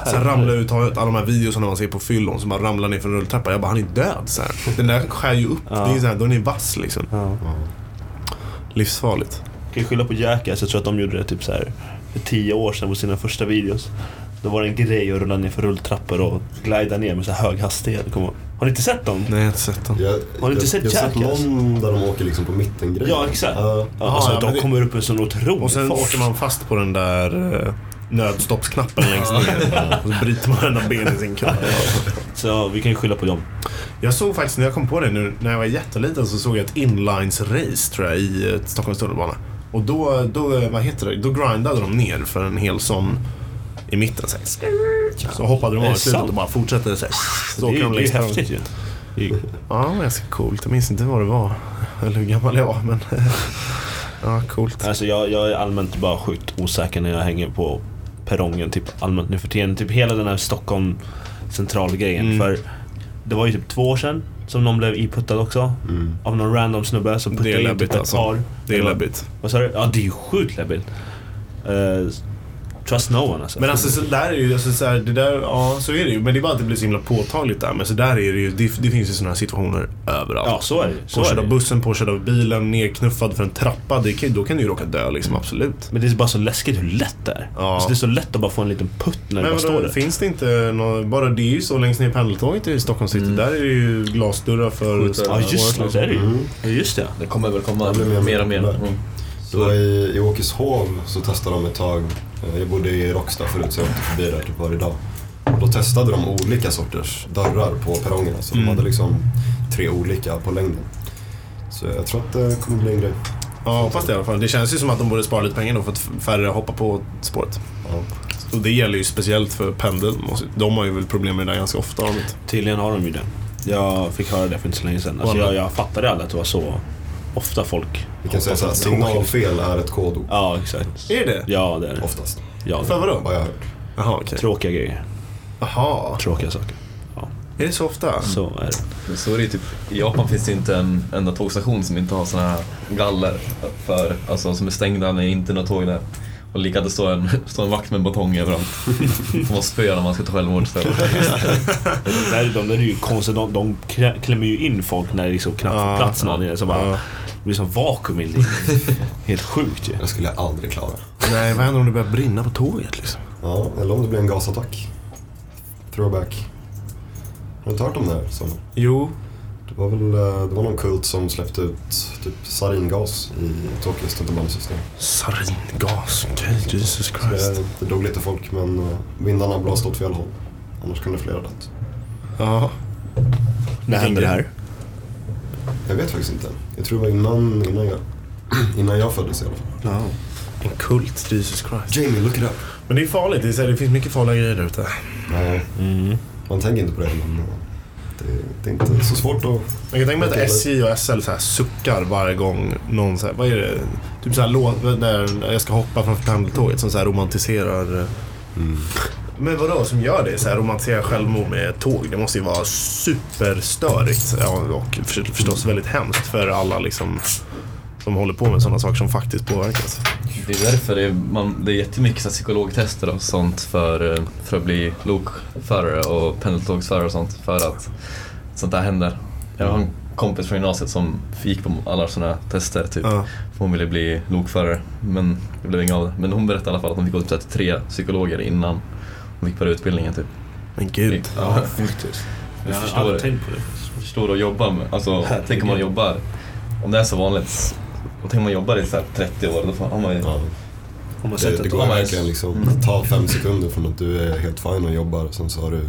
Sen ramlar ut, har alla de här videorna man ser på fyllon som bara ramlar ner från rulltrappan. Jag bara, han är död så här. Den där skär ju upp. Ja. Det är så här, då är ni vass liksom. Ja. Livsfarligt. kan ju skylla på Jackass. Jag tror att de gjorde det typ så här för tio år sedan på sina första videos. Då var det en grej att rulla ner för rulltrappor och glida ner med så här hög hastighet. Har ni inte sett dem? Nej, jag har inte sett den. Jag, Har du inte jag, sett jag har sett någon där de åker liksom på mitten Ja, exakt. Ja. Ja, alltså, ja, de det- kommer upp med sån otrolig Och sen fart. åker man fast på den där eh, nödstoppsknappen längst ner. Och så bryter man ena benet i sin kropp. Så vi kan ju skylla på dem. Jag såg faktiskt, när jag kom på det nu, när jag var jätteliten så såg jag ett inlines-race tror jag i eh, Stockholms tunnelbana. Och då, då, eh, vad heter det, då grindade de ner för en hel sån i mitten. Så, här. så hoppade de av i slutet och bara fortsatte så, här, så Det är, de det är häftigt ju. Det är ju- Ja, det var ganska coolt. Jag minns inte vad det var. Eller hur gammal jag var, men... ja, coolt. Alltså jag, jag är allmänt bara sjukt osäker när jag hänger på perrongen typ allmänt nu för tiden. Typ hela den här Stockholm centralgrejen. Mm. För det var ju typ två år sedan som någon blev iputtad också. Mm. Av någon random snubbe som puttade är in typ ett alltså. par. Det är läbbigt. Vad sa du? Ja, det är ju sjukt läbbigt. Uh, trust no one alltså. Men alltså så där är ju, alltså, så här, det där, ja så är det ju. Men det är bara att det blir så himla påtagligt där. Men så där är det ju, det, det finns ju sådana här situationer överallt. Ja, så är det ju. Så Påkörd av bussen, påkörd av bilen, nerknuffad för en trappa. Det kan, då kan du ju råka dö liksom, absolut. Men det är bara så läskigt hur lätt det är. Ja. Alltså, det är så lätt att bara få en liten putt när det Men bara står där. finns det inte nå bara det är ju så längst ner i pendeltåget i Stockholm city. Där är det ju glasdörrar för... Ja just det, så är det ju. Mm. Ja just det. Det kommer väl komma mer och mer. Mm. Det var i, i Åkeshov så testade de ett tag. eh, Jag bodde i Råcksta förut så jag åkte förbi där typ varje dag. Och då testade de olika sorters dörrar på perrongerna. Så Mm. de hade liksom tre olika på längden. Så jag tror att det kommer bli en grej. Ja, hoppas det i alla fall. Det känns ju som att de borde spara lite pengar då för att färre hoppar på spåret. Ja. Och det gäller ju speciellt för pendeln. De har ju väl problem med det där ganska ofta. Tydligen har de ju det. Jag fick höra det för inte så länge sedan. Alltså, jag, jag fattade aldrig att det var så ofta folk... Vi kan säga så här, hoppar på signalfel är ett kodord. Ja, exakt. Är det? Ja, det är det. Oftast. Ja, För vadå? Har jag hört. Jaha, okej. Tråkiga grejer. Jaha. Tråkiga saker. Är det så ofta? Så är det. Men Så är det ju typ, I Japan finns det inte en enda tågstation som inte har såna här galler för, alltså som är stängda när det inte är några tåg där. Och lika det står en, står en vakt med en batong överallt. Som man spöar när man ska ta självmord istället. De där, de där är ju konstiga. De, de klämmer ju in folk när det liksom knappt får plats någon. Så bara, Ja. Det blir som vakuum i livet. Helt sjukt ju. Det skulle jag aldrig klara. Nej, vad händer om det börjar brinna på tåget liksom? Ja, eller om det blir en gasattack. Throwback. Har du inte hört om det här? Som, Jo. Det var väl eh, det var någon kult som släppte ut typ saringas i Tokyos tunnelbanesystem. Saringas. Okej, Jesus Så Christ. Det, det dog lite folk men eh, vindarna blåste åt fel håll. Annars kunde flera dött. Ja. När hände det här? Jag vet faktiskt inte. Jag tror det var innan, innan, jag, innan jag föddes i alla fall. Ja. En kult. Jesus Christ. Jamie, look it up. Men det är farligt. Det, är, så här, det finns mycket farliga grejer där ute. Nej, Mm. man tänker inte på det men eh, det, det är inte så svårt att... Jag kan tänka mig att SJ och SL så här suckar varje gång någon så här, vad är det? Typ så här låt, där jag ska hoppa från pendeltåget som så här romantiserar. eh, Men vadå som gör det? Så här romantiserar självmord med tåg. Det måste ju vara superstörigt. Ja, och för- förstås väldigt hemskt för alla liksom som håller på med sådana saker som faktiskt påverkas. Det är därför det är, man, det är jättemycket så psykologtester och sånt för, eh, för att bli lokförare och pendeltågsförare och sånt. För att sånt där händer. Jag har en kompis från gymnasiet som gick på alla sådana här tester typ. Ja. För hon ville bli lokförare, men det blev inget av det. Men hon berättade i alla fall att hon fick gå till tre psykologer innan hon fick börja utbildningen typ. Men gud. Ja, faktiskt. Jag Jag har förstår tänkt på det. förstår att jobba med, alltså tänk om man jobbar, om det är så vanligt, och tänk om man jobbar i så här 30 år, då får- har man ju Ja. Om man Det, det går verkligen liksom Mm. att ta fem sekunder från att du är helt fin och jobbar och sen så har du,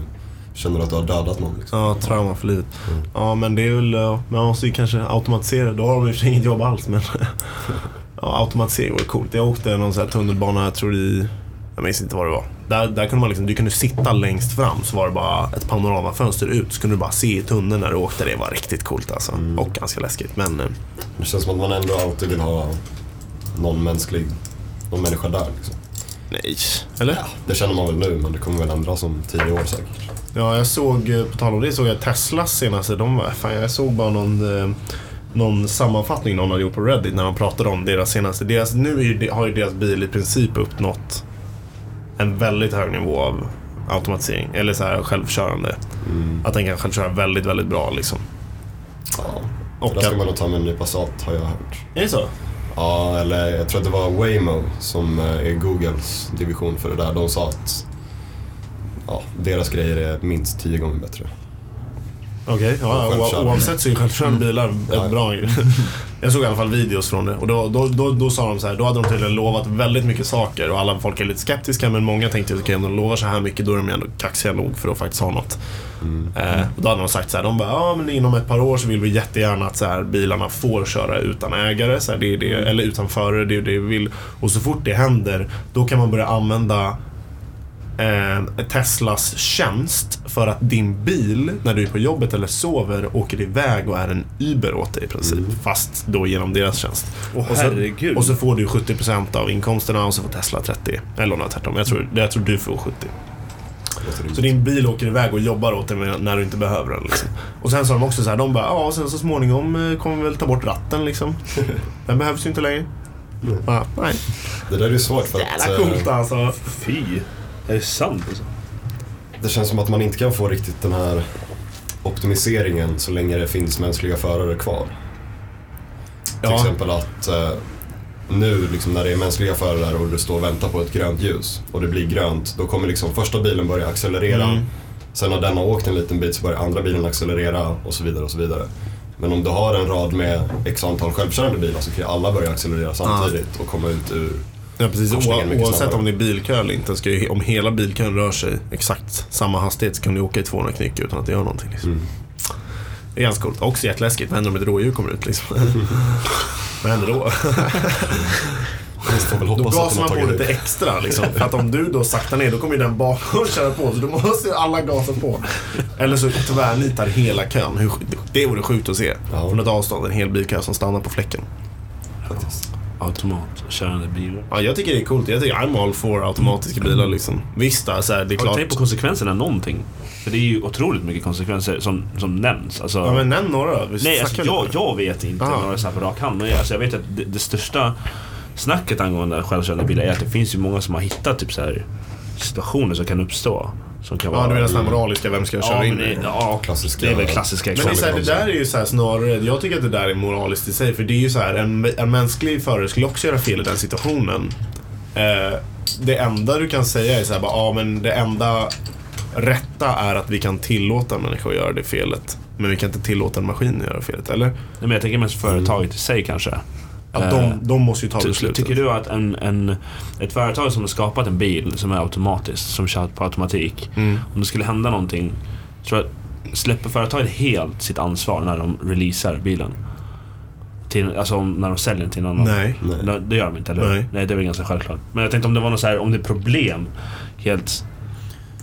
känner du att du har dödat någon. Liksom. Ja, trauma för livet. Mm. Ja, men det är väl... Man måste ju kanske automatisera. Då har för sig inget jobb alls, men... Ja, automatisering vore coolt. Jag åkte någon sån här tunnelbana, jag tror i... Jag minns inte vad det var. Där, där kunde man liksom, du kunde sitta längst fram så var det bara ett panoramafönster ut. Så kunde du bara se i tunneln när du åkte. Det var riktigt coolt alltså. Mm. Och ganska läskigt. Men eh, Det känns som att man ändå alltid vill ha någon mänsklig, någon människa där. Liksom. nej. Eller? Det känner man väl nu, men det kommer väl ändras om tio år säkert. Ja, jag såg, eh, på tal om det, såg jag Teslas senaste. De var, fan, jag såg bara någon, eh, någon sammanfattning någon hade gjort på Reddit när de pratade om deras senaste. Deras, nu är har ju deras bil i princip uppnått en väldigt hög nivå av automatisering. Eller så här självkörande. Mm. Att den kan självköra väldigt, väldigt bra liksom. Ja. Och det ska att, man nog ta med en nypa salt, har jag hört. är det så? Ja, eller jag tror att det var Waymo som eh, är Googles division för det där. De sa att ja, deras grejer är minst tio gånger bättre. Okej, ja, Och o- självkörande. oavsett så är självkörande bilar Ja, ja. ett bra Jag såg i alla fall videos från det och då, då, då, då sa de så här, då hade de tydligen lovat väldigt mycket saker och alla folk är lite skeptiska men många tänkte att okej om de lovar så här mycket då är de ändå kaxiga nog för att faktiskt ha något. Mm. Eh, och då hade de sagt så här, de bara, ja men inom ett par år så vill vi jättegärna att så här, bilarna får köra utan ägare, så här, det är det, eller utan förare, det är det vi vill. Och så fort det händer, då kan man börja använda eh, Teslas tjänst för att din bil, när du är på jobbet eller sover, åker iväg och är en Uber åt dig i princip. Mm. Fast då genom deras tjänst. Åh Och så- herregud. Och så får du 70% av inkomsterna och så får Tesla 30. Eller är tvärtom. Jag tror, jag tror du får 70. Låter Så din bil åker iväg och jobbar åt dig när du inte behöver den. Liksom. Och sen sa de också så här, de bara, ja, sen så småningom eh, kommer vi väl ta bort ratten liksom. Den behövs ju inte längre. Ja, nej. Det där är ju svårt för att Jävla coolt eh, alltså. Fy. Är det sant alltså? det känns som att man inte kan få riktigt den här optimiseringen så länge det finns mänskliga förare kvar. Till Ja. exempel att eh, nu liksom när det är mänskliga förare och du står och väntar på ett grönt ljus och det blir grönt, då kommer liksom första bilen börja accelerera. Mm. Sen när den har åkt en liten bit så börjar andra bilen accelerera och så vidare och så vidare. Men om du har en rad med x antal självkörande bilar så kan ju alla börja accelerera samtidigt och komma ut ur... Ja, precis. Korsningen oavsett om det är bilkö eller inte. Ska ju, om hela bilkön rör sig exakt samma hastighet så kan du åka i 200 knyck utan att det gör någonting. Liksom. Mm. Det är ganska coolt. Också jätteläskigt. Vad händer om ett rådjur kommer ut liksom? Vad händer då? Då gasar man på lite ut. extra liksom. För att om du då saktar ner då kommer ju den bakom köra på. Så då måste ju alla gasa på. Eller så tvärnitar hela kön. Det vore sjukt att se. Ja. Från ett avstånd. En hel bilkö som stannar på fläcken. Faktiskt. Automatkörande bilar. Ja, jag tycker det är coolt. Jag tycker I'm all for automatiska bilar liksom. Visst, då, så här, det är Har klart. tänkt på konsekvenserna någonting? För det är ju otroligt mycket konsekvenser som, som nämns. Alltså, Ja, men nämn några då. Nej, alltså, jag, jag vet inte Ah. några så här på rak hand. Men alltså, jag vet att det, det största snacket angående självkörande bilar är att det finns ju många som har hittat typ så här situationer som kan uppstå. Som kan Ja, vara... du menar sådana moraliska, vem ska jag köra ja, in i? det, ja, Klassiska- det är väl klassiska Men det, är så exempel. här, det där är ju så här snarare, jag tycker att det där är moraliskt i sig. För det är ju så här, en, en mänsklig förare skulle också göra fel i den situationen. Eh, det enda du kan säga är så här, bara, ja men det enda rätta är att vi kan tillåta människor att göra det felet. Men vi kan inte tillåta en maskin att göra felet, eller? Nej, men jag tänker mest företaget i sig kanske. Att Eh, de, de måste ju ta beslutet. Tycker du att en, en, ett företag som har skapat en bil som är automatisk, som kör på automatik. Mm. Om det skulle hända någonting, tror jag, släpper företaget helt sitt ansvar när de releasar bilen? Till, alltså när de säljer den till någon annan? Nej. Nej. Det gör de inte, eller? Nej. Nej, det är väl ganska självklart. Men jag tänkte om det var något så här, om det är problem, helt...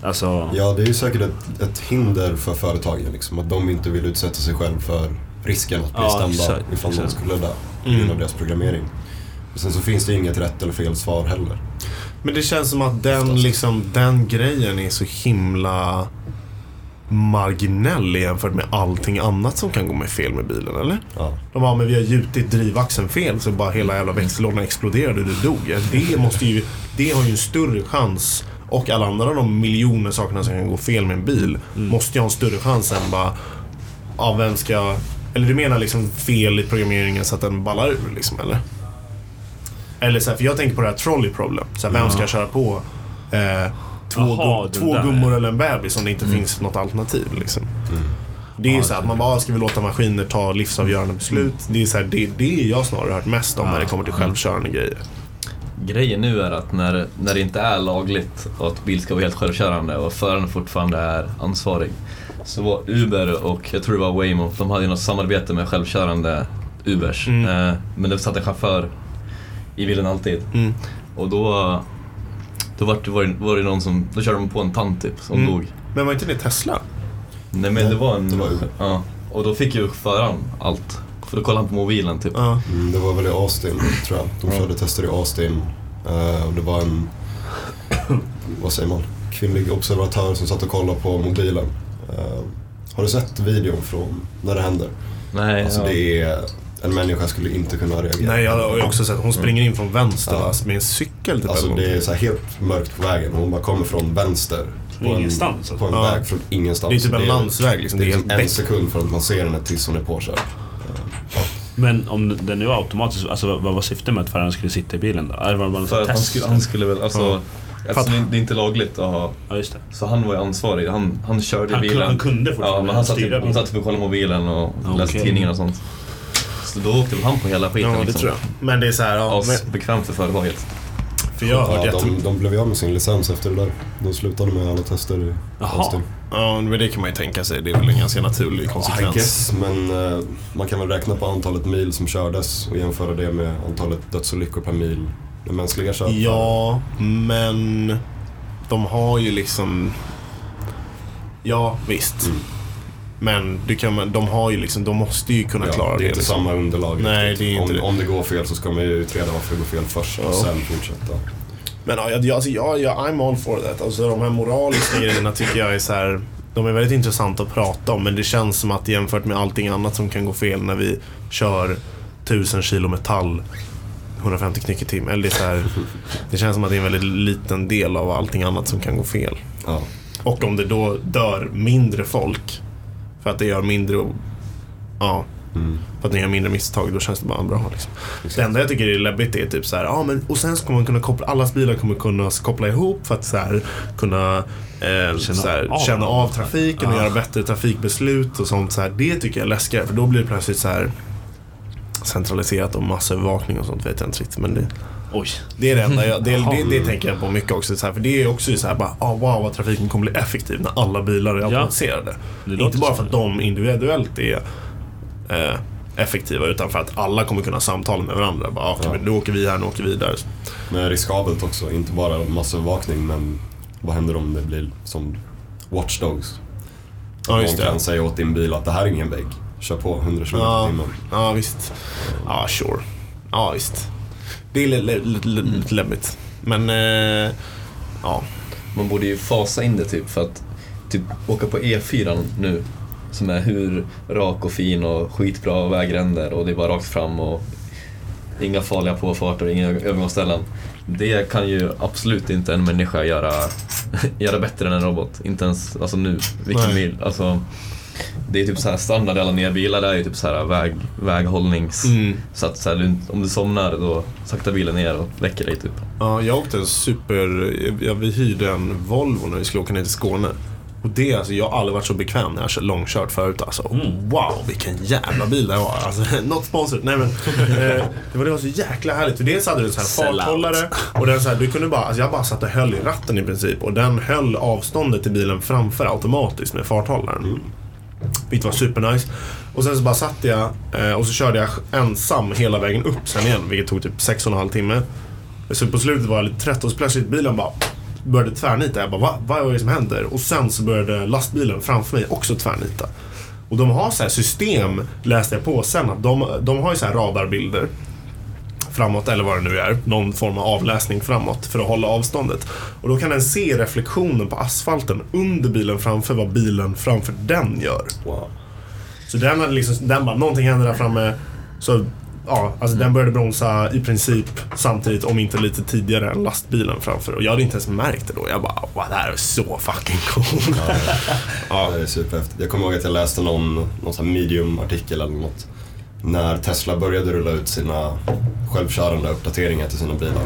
Alltså... Ja, det är ju säkert ett, ett hinder för företagen. Liksom, att de inte vill utsätta sig själv för risken att bli Ja, stämda exakt, ifall exakt. skulle dö på grund Mm. av deras programmering. Och sen så finns det inget rätt eller fel svar heller. Men det känns som att den, Oftast. liksom, den grejen är så himla marginell jämfört med allting annat som kan gå med fel med bilen, eller? Ja. De bara, men vi har gjutit drivaxeln fel så bara hela jävla växellådan exploderade och du dog. Det, måste ju, det har ju en större chans och alla andra de miljoner sakerna som kan gå fel med en bil måste ju ha en större chans än bara, ja vem ska Eller du menar liksom fel i programmeringen så att den ballar ur liksom, eller? Eller så här, för jag tänker på det här trolley problem. Så här, vem ska köra på eh, två, den två där. gummor eller en bebis om det inte finns något alternativ liksom. Det är ju så här att man bara, ska vi låta maskiner ta livsavgörande beslut? Det är så här, det, det är jag snarare hört mest om när det kommer till självkörande grejer. Grejen nu är att när, när det inte är lagligt och att bil ska vara helt självkörande och föraren fortfarande är ansvarig. Så var Uber och jag tror det var Waymo, de hade ju något samarbete med självkörande Ubers. Mm. Eh, men det satt en chaufför i bilen alltid. Mm. Och då, då var det, var det, var det någon som, då körde de på en tant typ som Mm. dog. Men var inte det Tesla? Nej men det var en... det var ja. Och då fick ju föraren allt. För då kollade han på mobilen typ. Ja. Mm, det var väl i Austin, tror jag. De körde tester i Austin. Eh, och det var en, vad säger man, kvinnlig observatör som satt och kollade på mobilen. Eh, har du sett videon från när det händer? Nej, Alltså ja. det är, en människa skulle inte kunna reagera. Nej, jag har ju också sett hon springer in från vänster Ja. va, med en cykel typ. Alltså det är så här helt mörkt på vägen. Hon bara kommer från vänster. Från ingenstans, På en alltså. Ja. väg från ingenstans. Det är typ en landsväg, liksom. Det är Det är liksom en sekund från att man ser henne tills hon är påkörd. Men om den nu var automatisk, alltså vad var syftet med att föraren skulle sitta i bilen då? Eller var det bara en För att han skulle, han skulle väl, alltså... Ja. Eftersom För det är inte lagligt att ha... Ja, just det. Så han var ju ansvarig. Han, han körde Han, bilen. han kunde Ja, fortfarande men han satt, styra typ, han bilen. satt typ och kollade mobilen och Okej. läste tidningar och sånt. Så då åkte väl han på hela skiten Ja, det liksom. tror jag. Men det är så här, ja, men, Asbekvämt för företaget. för jag Ja, de, de blev ju av med sin licens efter det där. De slutade med alla tester i Jaha. Ja, men det kan man ju tänka sig. Det är väl en ganska naturlig konsekvens. guess, men eh, man kan väl räkna på antalet mil som kördes och jämföra det med antalet dödsolyckor per mil med mänskliga kört. Ja, men de har ju liksom... Ja, visst. Mm. Men du kan, de har ju liksom, de måste ju kunna Ja, klara det det. är inte liksom. samma underlag. Nej, riktigt. det är inte om, det. om det går fel så ska man ju utreda varför det går fel först Ja. och sen fortsätta. Men ja, jag, alltså, jag, jag, I'm all for that. Alltså, de här moraliska grejerna tycker jag är så här. De är väldigt intressanta att prata om, men det känns som att jämfört med allting annat som kan gå fel när vi kör 1000 kilo metall 150 knyck i timmen. Eller det, är så här, det känns som att det är en väldigt liten del av allting annat som kan gå fel. Ja. Och om det då dör mindre folk för att det gör mindre... Ja, Mm. för att ni gör mindre misstag, då känns det bara bra. Liksom. Det enda jag tycker är läbbigt är typ så här, ja men och sen så kommer man kunna koppla, allas bilar kommer kunna koppla ihop för att så här, kunna eh, Känna så här, av känna av trafiken och Ja. göra bättre trafikbeslut och sånt. Så här. Det tycker jag är läskigare för då blir det plötsligt så här centraliserat och massövervakning och sånt vet jag inte riktigt. Men det, Oj. det är det enda jag, det, det, det tänker jag på mycket också. Så här, för det är också så här, bara, ah, wow vad trafiken kommer bli effektiv när alla bilar är automatiserade. Låter Inte bara för att de individuellt är eh, effektiva utan för att alla kommer kunna samtala med varandra. Bara, okay, Ja. men nu åker vi här, nu åker vi där. Men riskabelt också, inte bara massövervakning men vad händer om det blir som watchdogs? Ja, just Någon kan säga åt din bil att det här är ingen vägg. Kör på 100 km Ja. i timmen. Ja, visst. Ja, sure. Ja, visst. Det är lite, läbbigt. Men, eh, ja. Man borde ju fasa in det typ för att typ åka på E4 nu som är hur rak och fin och skitbra vägränder och det är bara rakt fram och inga farliga påfarter och inga övergångsställen. Det kan ju absolut inte en människa göra, göra bättre än en robot. Inte ens alltså nu, vilken mil. Alltså, det är typ så här standard i alla nya bilar, det är ju typ så här väg, väghållnings... Mm. Så att så här, om du somnar då saktar bilen ner och väcker dig typ. Ja, jag åkte en super... Jag, vi hyrde en Volvo när vi skulle åka ner till Skåne. Och det, alltså, jag har aldrig varit så bekväm när jag har kört långkört förut. Alltså. Wow, vilken jävla bil det var. Alltså, not sponsored. Nej, men, eh, det, var, det var så jäkla härligt. För dels hade du här Sell farthållare. Och den så här, du kunde bara, alltså, jag bara satt och höll i ratten i princip. Och den höll avståndet till bilen framför automatiskt med farthållaren. Vilket var supernice. Och sen så bara satt jag eh, och så körde jag ensam hela vägen upp sen igen. Vilket tog typ 6,5 timme. Så på slutet var jag lite trött och så plötsligt bilen bara började tvärnita. Jag bara, Va? vad är det som händer? Och sen så började lastbilen framför mig också tvärnita. Och de har så här system, läste jag på sen, att de, de har ju så här radarbilder framåt, eller vad det nu är, någon form av avläsning framåt för att hålla avståndet. Och då kan den se reflektionen på asfalten under bilen framför vad bilen framför den gör. Wow. Så den hade liksom, den bara, någonting händer där framme. Så Ja, alltså den började bromsa i princip samtidigt, om inte lite tidigare än lastbilen framför. Och jag hade inte ens märkt det då. Jag bara, wow, det här är så fucking coolt. Ja, det är superhäftigt. Jag kommer ihåg att jag läste någon, någon medium-artikel eller något. När Tesla började rulla ut sina självkörande uppdateringar till sina bilar.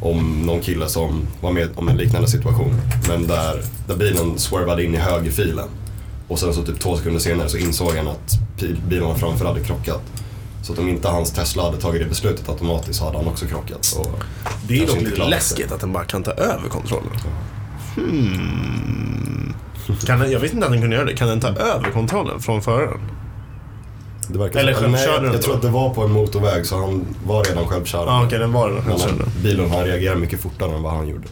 Om någon kille som var med om en liknande situation. Men där, där bilen swervade in i högerfilen. Och sen så typ två sekunder senare så insåg han att bil- bilarna framför hade krockat. Så att om inte hans Tesla hade tagit det beslutet automatiskt så hade han också krockat. Och Det är dock lite sig. läskigt att den bara kan ta över kontrollen. Hmm. Kan den, jag vet inte att den kunde göra det. Kan den ta över kontrollen från föraren? Det verkar Eller så. Nej, självkörande jag, jag tror att det var på en motorväg så han var redan självkörande. Ja, okej, den var den. Jag kände. han, bilen han reagerade mycket fortare än vad han gjorde.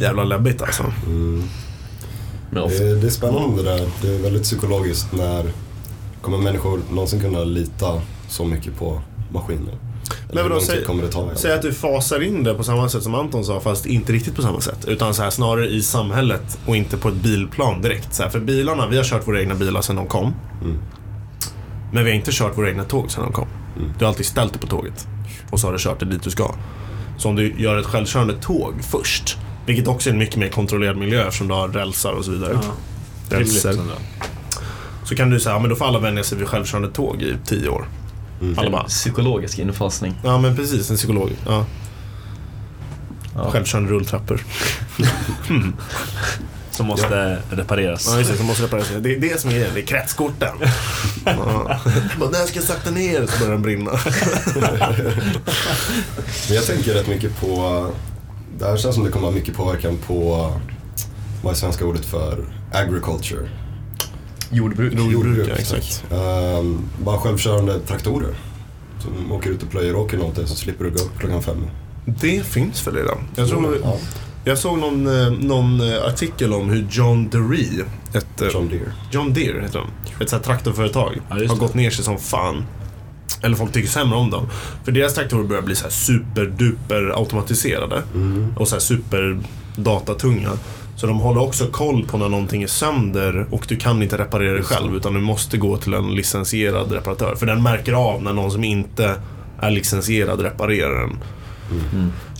Jävla läbbigt alltså. Ofta, Det, det är spännande det där. Det är väldigt psykologiskt när kommer människor någonsin kunna lita så mycket på maskiner? Men tid säg, kommer det ta? säg att du fasar in det på samma sätt som Anton sa, fast inte riktigt på samma sätt. Utan så här, snarare i samhället och inte på ett bilplan direkt. Så här, för bilarna, vi har kört våra egna bilar sedan de kom. Mm. Men vi har inte kört våra egna tåg sedan de kom. Du har alltid ställt dig på tåget. Och så har du kört det dit du ska. Så om du gör ett självkörande tåg först, vilket också är en mycket mer kontrollerad miljö eftersom du har rälsar och så vidare. Rälser. Rimligt. Så kan du säga, ja men då får alla vänja sig vid självkörande tåg i tio år. Alla bara, psykologisk infasning. ja men precis, en psykolog. Ja. Ja. Självkörande rulltrappor. Som måste repareras. Ja, just det, som måste repareras. Det är det som är grejen, det är kretskorten. Ja. Bara, när ska jag sakta ner? Så börjar den brinna. Men jag tänker rätt mycket på, det här känns som det kommer ha mycket påverkan på, vad är svenska ordet för agriculture? Jordbruk. Jordbruk, ja, exakt. Ehm, bara självkörande traktorer. Som åker ut och plöjer åkern åt dig så slipper du gå upp klockan fem. Det finns väl redan. Jag, tror, Ja, jag såg någon, eh, någon eh, artikel om hur John Deree, ett, eh, John Deere. John Deere heter de, ett sånt här traktorföretag, Ja, har gått ner sig som fan. Eller folk tycker sämre om dem. För deras traktorer börjar bli så här superduper automatiserade. Och så här superdatatunga. Så de håller också koll på när någonting är sönder och du kan inte reparera det själv utan du måste gå till en licensierad reparatör. För den märker av när någon som inte är licensierad reparerar den.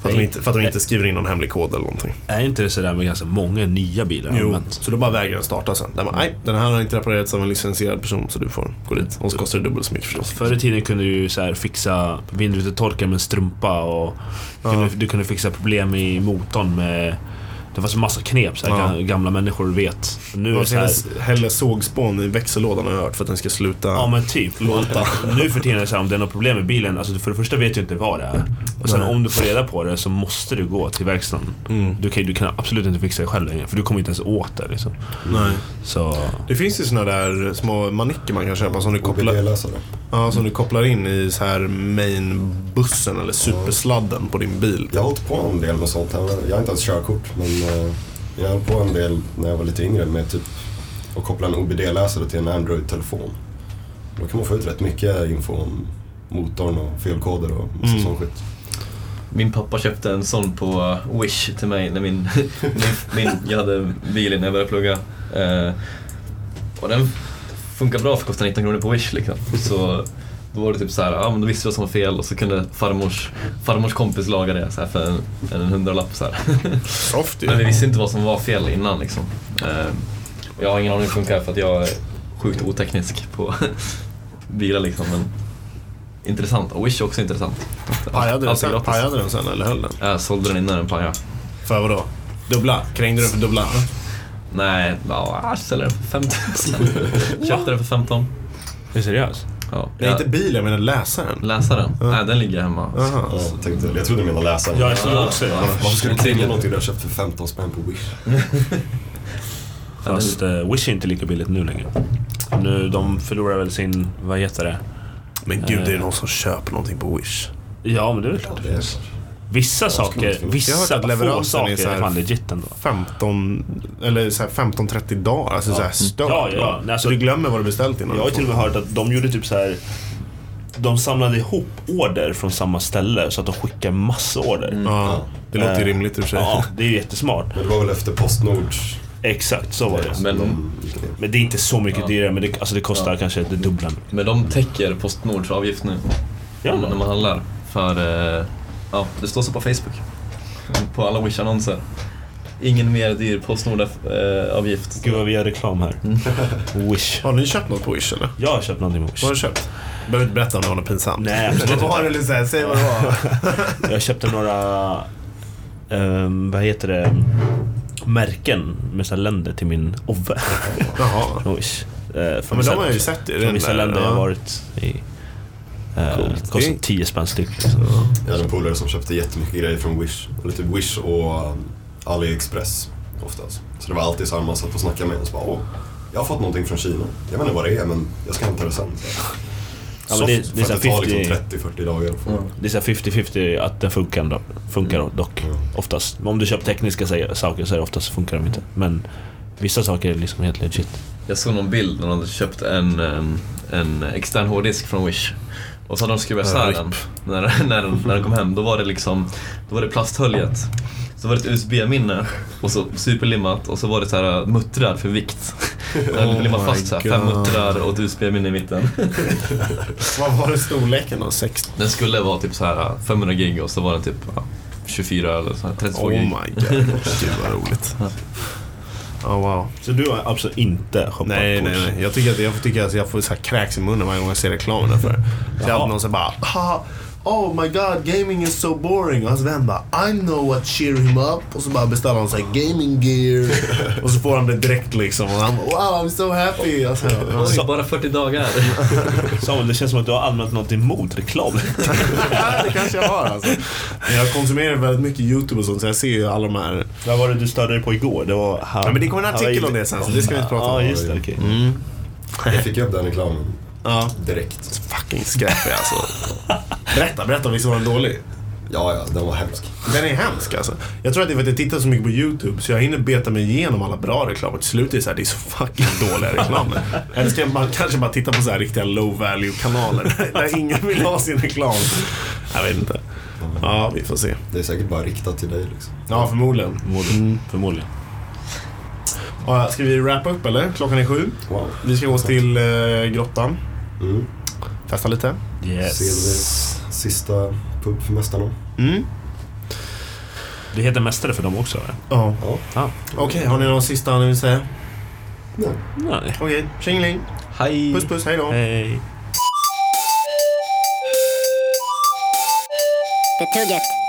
För, att de inte, för att de inte skriver in någon hemlig kod eller någonting. Är inte det sådär med ganska många nya bilar? Jo, så då bara vägrar den starta sen. Där man, nej, den här har inte reparerats av en licensierad person så du får gå dit. Och så kostar det dubbelt så mycket förstås. Förr i tiden kunde du så här fixa vindrutetorkare med en strumpa och kunde, du kunde fixa problem i motorn med... Det fanns en massa knep så här, Ja. ga- gamla människor vet. Nu är så här, hellre sågspån i växellådan har jag hört för att den ska sluta Ja men typ. låta. Nu för tiden är det så här, om det är något problem med bilen, alltså för det första vet du inte vad det är. Och sen Nej. om du får reda på det så måste du gå till verkstaden. Mm. Du, kan, du kan absolut inte fixa det själv längre, för du kommer inte ens åt det liksom. Nej. Så... Det finns ju såna där små manicker man kan köpa som du kopplar, ja, som du kopplar in i så här main-bussen eller supersladden på din bil. Jag har hållit på en del med sånt. här. Jag har inte ens körkort men jag höll på en del när jag var lite yngre med typ att koppla en OBD-läsare till en Android-telefon. Då kan man få ut rätt mycket info om motorn och felkoder och massa Mm. sån skit. Min pappa köpte en sån på Wish till mig när min, min, jag hade bil när jag började plugga. Eh, och den funkar bra för kostar 19 kronor på Wish liksom. Så då var det typ så här, ja men då visste vi vad som var fel och så kunde farmors, farmors kompis laga det så här för en, en hundralapp så här. Ju. Men vi visste inte vad som var fel innan liksom. Eh, jag har ingen aning hur det funkar för att jag är sjukt oteknisk på bilar liksom. Men intressant. Och Wish är också intressant. Pajade den, sen, pajade den sen eller höll den? Jag sålde den innan den pajade. För vadå? Dubbla? Krängde den för dubbla? Nej, ja, jag säljer den för 15 Köpte den för 15. Är du seriös? Ja. Nej, inte bil, jag menar läsaren. Läsaren? Nej, den ligger hemma. Jaha. Ja, jag, tänkte, jag trodde du menade läsaren. Ja, jag trodde också det. Varför skulle du kränga någonting du har köpt för 15 spänn på Wish? Fast uh, Wish är inte lika billigt nu längre. Nu, de förlorar väl sin, vad heter det? Men gud, det är någon som köper någonting på Wish. Ja men det är väl klart det är. Vissa saker, Jag har hört vissa att få leveransen saker är så här- är fan legit ändå. 15, eller så här 15-30 dagar. Alltså så här stört Ja, ja, nej, alltså- så du glömmer vad du beställt innan. Jag har till och med hört att de gjorde typ så här. De samlade ihop order från samma ställe så att de skickar massa order. Ja, det låter ju Eh, rimligt i och för sig. Ja, det är ju jättesmart. Men det var väl efter Postnords Exakt, så var det. Men, Mm, mer. Men det är inte så mycket Ja. dyrare, men det, alltså det kostar Ja. kanske det dubbla. men de täcker Postnords avgift nu. Ja, när man handlar. För, eh, ja, det står så på Facebook. På alla Wish-annonser. Ingen mer dyr Postnord-avgift. Gud vad vi gör reklam här. Wish. Har ni köpt något på Wish eller? Jag har köpt någonting på Wish. Vad har du köpt? Behöver inte berätta om det var något pinsamt. Nej, absolut Vad var det? Säg vad det var. Jag köpte några, ehm, vad heter det, märken med så här länder till min Ove. Jaha. från Wish. Från Ja, men de har jag ju sett i Från vissa länder jag ja. har varit i. Eh, Coolt. kostar Det- 10 spänn styck. Liksom. Jag hade en polare som köpte jättemycket grejer från Wish. Eller typ Wish och um, AliExpress oftast. Så det var alltid så här man satt och snackade med en och så bara Åh, jag har fått någonting från Kina. Jag vet inte vad det är men jag ska hämta det sen. Så, Ja, men det, det, för är det tar liksom 50 30-40 dagar. få. det är så här 50-50 att den funkar, då, funkar dock. Mm. Oftast. Om du köper tekniska sa- saker så är det oftast funkar de inte. Men vissa saker är liksom helt legit. Jag såg någon bild när de hade köpt en, en, en extern hårddisk från Wish. Och så hade de skruvat isär den när, när, den- när den kom hem. Då var det liksom, då var det plasthöljet. Så var det ett USB-minne och så superlimmat och så var det så här muttrar för vikt. Oh limmat fast så här, fem muttrar och ett USB-minne i mitten. Vad var det storleken då? 60? Den skulle vara typ så här 500 gig och så var den typ ja, 24 eller så här, 32 Oh gig. my god. Gud vad roligt. Oh, wow. Så du har absolut inte shoppat Nej, nej, nej. Jag tycker att jag, tycker att jag får så här kräks i munnen varje gång jag ser reklamen därför. Så jag hade någon som bara "Ha, Oh my god, gaming is so boring. Och hans vän bara I know what cheer him up. Och så bara beställer han så här gaming gear. och så får han det direkt liksom. Och han bara Wow, I'm so happy. Alltså. Oj, bara 40 dagar. Samuel, det känns som att du har använt något emot reklam. Ja, det kanske jag har alltså. Jag konsumerar väldigt mycket YouTube och sånt så jag ser ju alla de här. Vad var det du störde dig på igår? Det var ha- Ja, men det kommer en artikel om det sen, så det ska vi inte prata om. Ja, just det. Okej. Mm. Jag fick upp den reklamen Ja. direkt. Fucking skräpig alltså. Berätta, berätta. Visst var den dålig? Ja, ja, den var hemsk. Den är hemsk alltså. Jag tror att det är för att jag tittar så mycket på YouTube så jag hinner beta mig igenom alla bra reklamer. Till slut är det så här, det är så fucking dåliga reklamer. Eller ska jag bara, kanske bara titta på så här riktiga low value kanaler där ingen vill ha sin reklam. Jag vet inte. Ja, vi får se. Det är säkert bara riktat till dig liksom. Ja, förmodligen. Förmodligen. Förmodligen. Ja, ska vi wrap upp eller? Klockan är sju. Wow. Vi ska gå till eh, grottan. Mm. Testa lite. Yes. Sista pub för Mästarna. Mm. Det heter Mästare för dem också? eller? Ja. Ja. Ja. Okej, har ni någon sista ni vill säga? Nej. Nej. Okej, tjingeling. Hej! Puss puss, hej då. Hej. The Tugget.